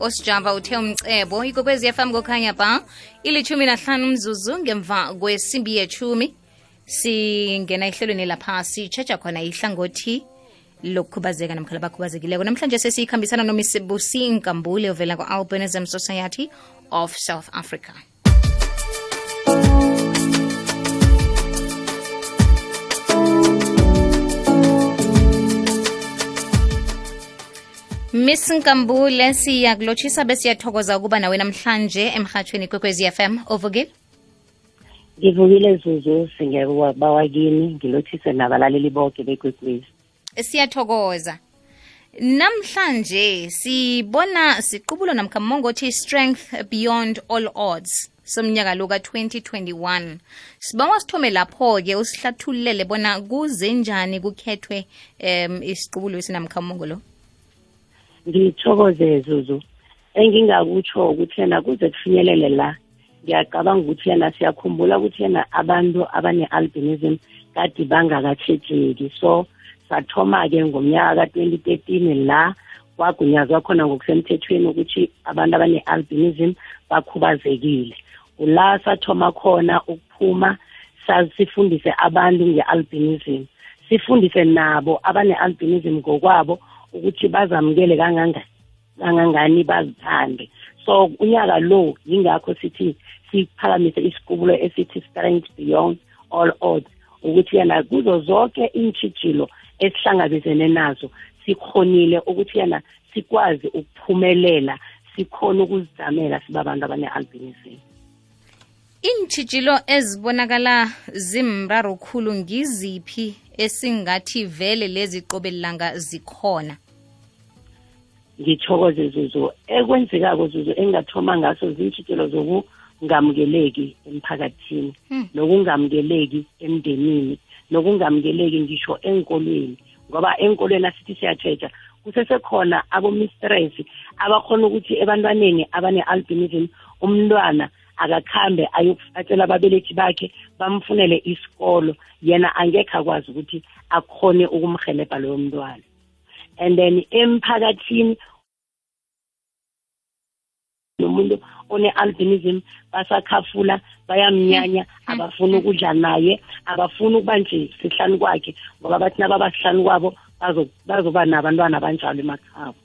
osijava uthe umcebo ikokwezi fm kokhanya ba ilithumi nahlanu mzuzu ngemva kwesimbi yethumi singena ehlelweni lapha sitshetsha khona ihlangothi lokukhubazeka namkhala bakhubazekileko namhlanje sesiyikhambisana nomisibusi nkambule ovela ku-albinism society of south africa miss nkambule siyakulotshisa besiyathokoza ukuba nawe namhlanje emhathweni kwekwezi fm ovukile? Ngivukile zuzu singebawakini ngilothise nabalaleli bonke bekwekwezi. Siyathokoza. Namhlanje sibona siqubulo namkhamongo mongothi strength beyond all odds somnyaka lo ka-2021 sibawa sithome lapho-ke usihlathululele bona kuze njani kukhethwe um isiqubulo esinamkhamongo lo ngithokoze zuzu. Engingakutsho ukuthi yena kuze kufinyelele la ngiyacabanga ukuthi yena siyakhumbula ukuthi yena abantu abane-albinism kade bangakatshejeki so sathoma-ke ngomnyaka ka-twenty thirteen la kwagunyazwa khona ngokusemthethweni ukuthi abantu abane-albinism bakhubazekile. Ula sathoma khona ukuphuma sifundise abantu nge-albinism. Sifundise nabo abane-albinism ngokwabo ukuthi bazamukele kangangani bazithande. So unyaka lo yingakho sithi siphakamise isiqubulo esithi strength beyond all odds ukuthi yena kuzo zonke iintshijilo esihlangabezene nazo sikhonile ukuthi yena sikwazi ukuphumelela sikhona ukuzizamela sibabantu abane-albinism iintshijilo ezibonakala zimraro khulu ngiziphi? Esingathi vele lezi qobelelanga zikhona ngithokoze zuzu ekwenzekako zuzu engingathoma ngaso zintshitshelo zokungamukeleki emphakathini Hmm. nokungamukeleki emndenini nokungamukeleki ngisho enkolweni ngoba enkolweni asithi siyatsheja kusesekhona abomistress abakhona ukuthi ebantwaneni abane-albinism umntwana akakhambe atshela ababelethi bakhe bamfunele isikolo. Yena angekhe akwazi ukuthi akhone ukumhelebha loyo mntwana. And then emphakathini nomuntu one-albinism basakhafula bayamnyanya abafuni ukudla naye abafuni ukuba nje sihlanu kwakhe ngoba bathi nababasihlanu kwabo bazo- bazoba nabantwana abanjalo emakhabo.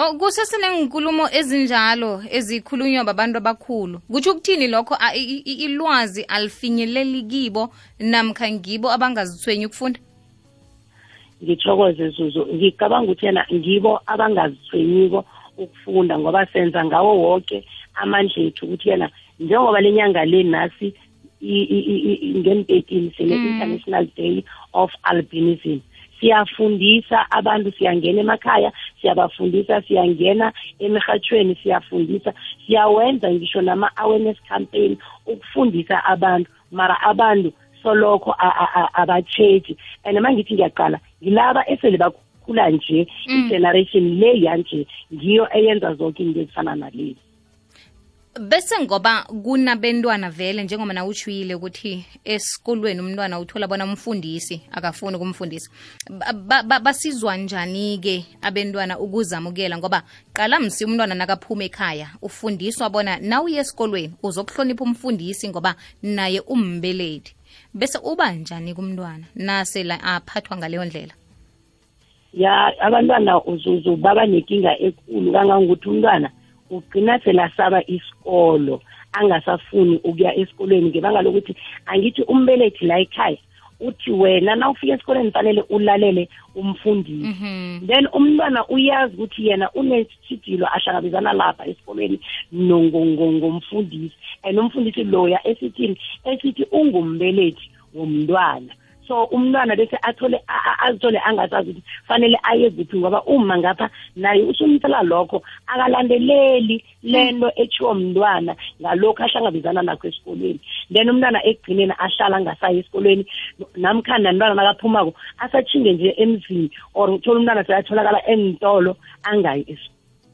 Oh kusesenenkulumo ezinjalo ezikhulunywa babantu abakhulu. Kutsho ukuthini lokho? Ilwazi alifinyeleli kibo namkha ngibo abangazithwenyi ukufunda? Ngithokoze zuzu. Ngicabanga ukuthi yena ngibo abangazithwenyiko ukufunda ngoba senza ngawo wonke amandla ethu ukuthi yena njengoba le nyanga le nasi ngem-thirteen sine-international day of albinism. Siyafundisa abantu siyangena emakhaya siyabafundisa siyangena emirhatshweni siyafundisa siyawenza ngisho nama-awareness campaign ukufundisa abantu. Mara abantu solokho abatsheji and ma ngithi ngiyaqala ngilaba esele bakhula nje i-generation le yanje ngiyo eyenza zonke into ezifana nalezi. Bese ngoba kunabentwana vele njengoba na utshwile ukuthi esikolweni umntwana uthola bona umfundisi akafuni ukumfundisa. Ba- ba- ba- basizwa njani-ke abentwana ukuzamukela? Ngoba qala msi umntwana nakaphuma ekhaya ufundiswa bona nawuye esikolweni uzokuhlonipha umfundisi ngoba naye umbelethi bese uba njani kumntwana nasela aphathwa ngaleyo ndlela? Ya abantwana uzuzu baba nenkinga ekulu kangangokuthi umntwana ugcina selasaba isikolo angasafuni ukuya esikolweni ngebanga lokuthi angithi umbelethi la ekhaya uthi wena na ufika esikolweni fanele ulalele umfundisi. Then umntwana uyazi ukuthi yena unesitshijilo ahlangabezana lapha esikolweni ngomfundisi and umfundisi loya esithini esithi ungumbelethi womntwana. So umntwana bese athole azithole angasazi ukuthi fanele aye kuphi ngoba uma ngapha naye usumtshela lokho akalandeleli lento etshiwo mntwana ngalokhu ahlangabezana nakho esikolweni. Then umntwana ekugcineni ahlala angasayi esikolweni namkhana mntwana nakaphumako asathinge nje emzini or uthola umntwana seyatholakala emtolo angayi es-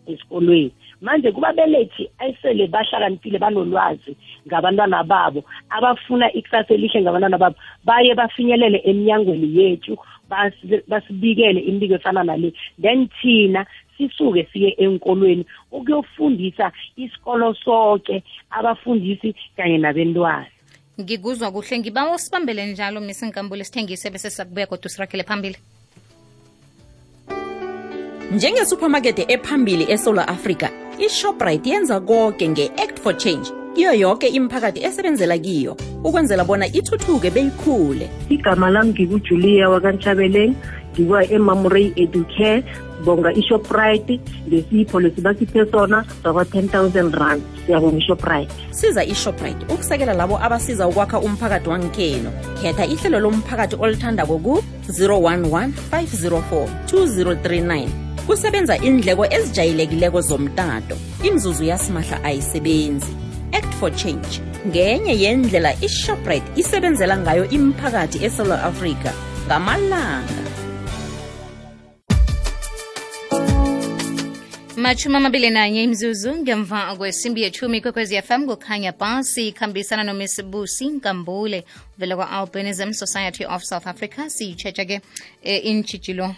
esikolweni. Manje kubabelethi esele bahlakaniphile banolwazi ngabantwana babo abafuna ikusasa elihle ngabantwana babo. Baye bafinyelele eminyangweni yethu basi- basibikele imibiko efana nale. Then thina sisuke siye enkolweni ukuyofundisa isikolo sonke abafundisi kanye nabentwana. Ngikuzwa kuhle. Ngiba usibambele njalo miss nkambule sithengise bese sizakubuya kodwa sirakele phambili. Njengesupermarket ephambili eSouth Africa iShoprite yenza konke nge-Act for Change. Kiyo yoke imiphakathi esebenzela kiyo ukwenzela bona ithuthuke beyikhule. Igama lami ngikujulia wakantshabeleng ngikuwa emamorey educare bonga ishoprite lesipho lesibasiphe sona sakwa-10 000 rand. Siyabonga ishoprite? Siza ishoprite ukusekela labo abasiza ukwakha umphakathi wangikheno khetha ihlelo lomphakathi olithandako ku-011 504 2039 kusebenza indleko ezijayelekileko zomtato. Imzuzu yasimahla ayisebenzi. Act for change ngenye yendlela ishoprite isebenzela ngayo imiphakathi esouth africa ngamalanga machumi amabili nanye imzuzu ngemva kwesimbi yethumi kwekwezi fm kukhanya pasi ikhambisana nomisibusi nkambule uvela kwa-albinism society of south africa. Siyitshetsheke ke e, intshijilo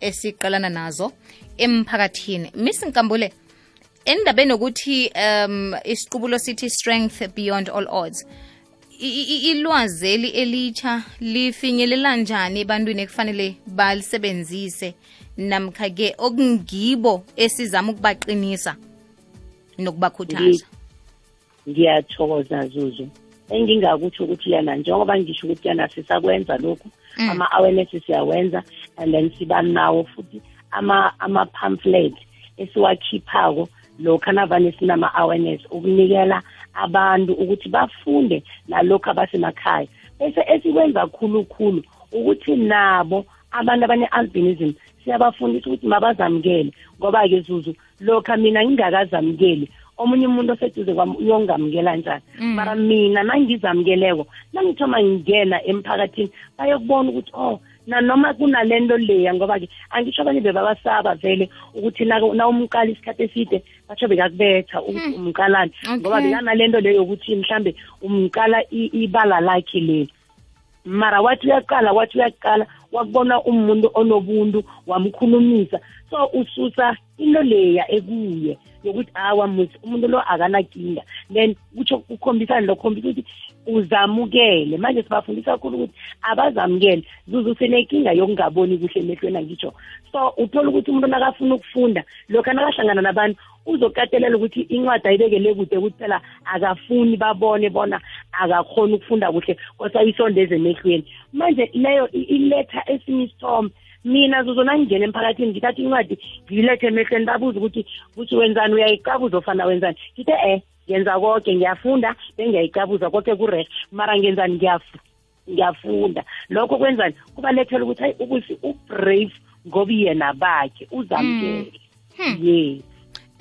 esiqalana nazo emphakathini. Miss nkambule endabeni yokuthi um isiqubulo sithi strength beyond all odds ilwazeli elitsha lifinyelela njani ebantwini ekufanele balisebenzise namkha-ke okungibo esizama ukubaqinisa nokubakhuthaza. Ngiyathokoza zuzu. Engingakutsho ukuthi yana njengoba ngisho ukuthi yana sisakwenza lokhu ama-awareness siyawenza and then siba nawo futhi ama- ama-pamphlet esiwakhiphako lokhu navane sinama-awareness ukunikela abantu ukuthi bafunde nalokhu abasemakhaya. Bese esikwenza khulukhulu ukuthi nabo abantu abane-albinism siyabafundisa ukuthi mabazamukele. Ngoba-ke zuzu lokhu mina ngingakazamukeli omunye umuntu oseduze kwami uyongamukela njani? Mara mina nangizamukeleko nangithoma ngingena emphakathini bayokubona ukuthi oh nanoma kunalento leya ngoba-ke angisho abanye bebabasaba vele ukuthi na- nawumqala isikhathi eside batsho bekakubetha ukuthi umqalani ngoba Okay. bekanalento leyo yokuthi mhlambe umqala i- ibala lakhe leli mara wathi uyaqala wathi uyaqala wakubona umuntu onobuntu wamkhulumisa. So ususa into leya ekuye. Yokuthi hawa musi umuntu lo akanakinga then kutsho kukhombisane lo khombisa ukuthi uzamukele manje sibafundisa kakhulu ukuthi abazamukele zuze usenenkinga yokungaboni kuhle emehlweni angitsho so uthola ukuthi umuntu nakafuna ukufunda lokhu nakahlangana nabantu uzokatelela ukuthi incwadi ayibekele kude ukuthi phela akafuni babone bona akakhoni ukufunda kuhle kosayisondeza emehlweni manje leyo iletha esinye isithombe mina zuzona ngingena emphakathini ngithatha incwadi ngiyilethe emehlweni babuza ukuthi kuthi wenzani uyayicabuza ofana wenzani? Ngithe eh ngenza konke ngiyafunda bengiyayicabuza konke kurehe mara ngenzani ngiyafu ngiyafunda. Lokho kwenzani kubalethela ukuthi hayi ukuthi ubrave ngoba yena bakhe uzamkele yes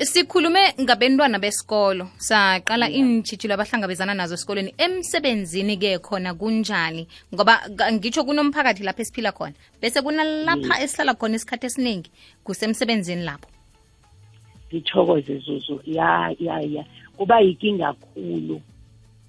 sikhulume ngabentwana besikolo. Saqala iintshijilo abahlangabezana nazo esikolweni. Emsebenzini-ke khona kunjani? Ngoba ngitsho kunomphakathi lapho esiphila khona. Bese kunalapha esihlala khona isikhathi esiningi kusemsebenzini lapho ngithokoze zuzu. Ya ya ya. Kuba yinkinga kakhulu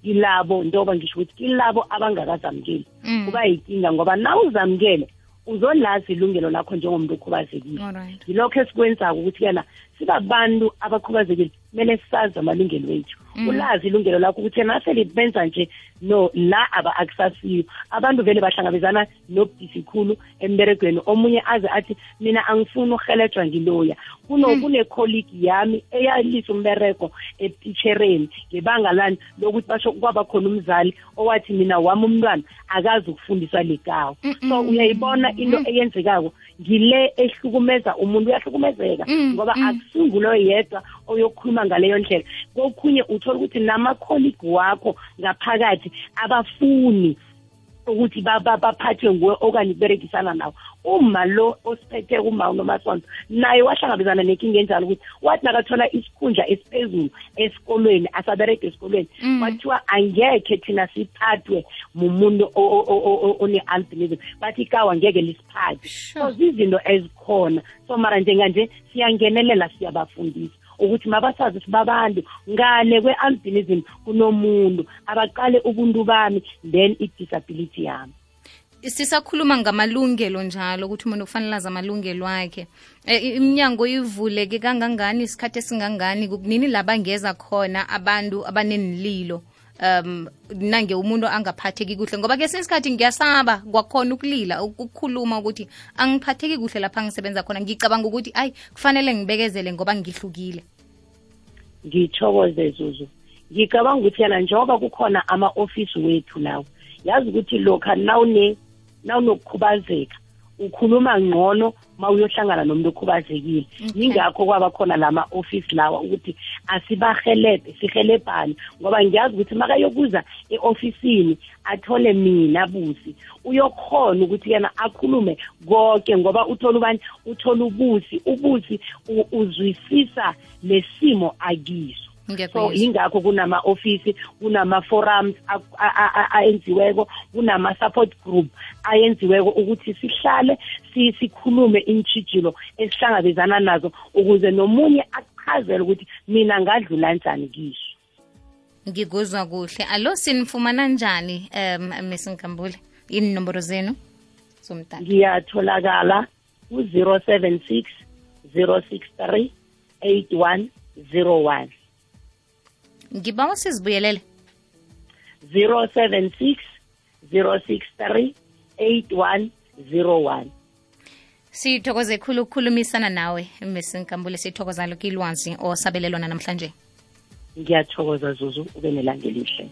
kilabo njengoba ngisho ukuthi kilabo abangakazamukeli. Mm. kuba yinkinga ngoba na uzamukele uzolazi ilungelo lakho njengomuntu okhubazekile. Yilokho esikwenzako ukuthi yana sibabantu abakhubazekile. Kumele sazi amalungelo wethu ulazi ilungelo lakho ukuthi nasele benza nje no la aba akusasiyo. Abantu vele bahlangabezana nobudisi khulu emberegweni. Omunye aze athi mina angifuni ukuhelejwa ngiloya. Kuno kunekholigi yami eyalisa umberego etitshereni ngebanga lani lokuthi basho kwaba khona umzali owathi mina wami umntwana akazi ukufundisa lekawo so uyayibona into eyenzekako. Ngile ehlukumeza umuntu uyahlukumezeka Mm, ngoba mm. Akusingulo yedwa oyokhuluma ngaleyo ndlela. Kokhunye uthola ukuthi namakholigi wakho ngaphakathi abafuni ukuthi ba- ba- baphathwe nguwe okanye kuberekisana nawo uma lo osiphethe uma unomasonto naye wahlangabezana nenkinga enjalo ukuthi wathi nakathola isikhundla esiphezulu esikolweni asabereke esikolweni Mm. kwathiwa angekhe thina siphathwe mumuntu o- o- o- o- one-albinism. Bathi ikawa ngeke lisiphathe. So Sure. zizinto ezikhona. So mara njenganje siyangenelela siyabafundisa. Ukuthi mabasazi babantu ngale kwe-albinism kunomuntu. Abaqale ubuntu bami then i-disability yami. Sisakhuluma ngamalungelo njalo ukuthi umuntu kufanele azi amalungelo akhe. E, iminyango ivuleke kangangani isikhathi esingangani kunini la bangeza khona abantu abanenililo um nange umuntu angaphatheki kuhle ngoba kesinye isikhathi ngiyasaba kwakhona ukulila ukukhuluma ukuthi angiphatheki kuhle lapha ngisebenza khona. Ngicabanga ukuthi ayi kufanele ngibekezele ngoba ngihlukile. Ngithokoze zuzu. Ngicabanga ukuthi yena njengoba kukhona ama-ofisi wethu lawo yazi ukuthi lokha nawunokukhubazeka ukhuluma ngcono ma uyohlangana nomuntu okhubazekile. Yingakho kwaba khona lama-ofisi lawa ukuthi asibahelebhe sihelebhane ngoba ngiyazi ukuthi makayokuza e-ofisini athole mina busi. Uyokhona ukuthi yena akhulume konke ngoba uthola ubani? Uthola ubusi. Ubusi uzwisisa lesimo akiso. So yingakho kunama-ofisi kunama-forums ayenziweko kunama-support group ayenziweko ukuthi sihlale si- sikhulume iintshijilo esihlangabezana nazo ukuze nomunye achazele ukuthi mina ngadlula njani kiso. Ngikuzwa kuhle. Alo sinifumana njani um miss nkambule? Inomboro zenu zomdala ngiyatholakala ku-076 063 8101 ngibawa sizibuyelele 076 063 8101 sithokoze khulu ukukhulumisana nawe ms nkambule. Sithokoza lokhu ilwazi osabelelwana namhlanje ngiyathokoza zuzu. Ube nelanga elihle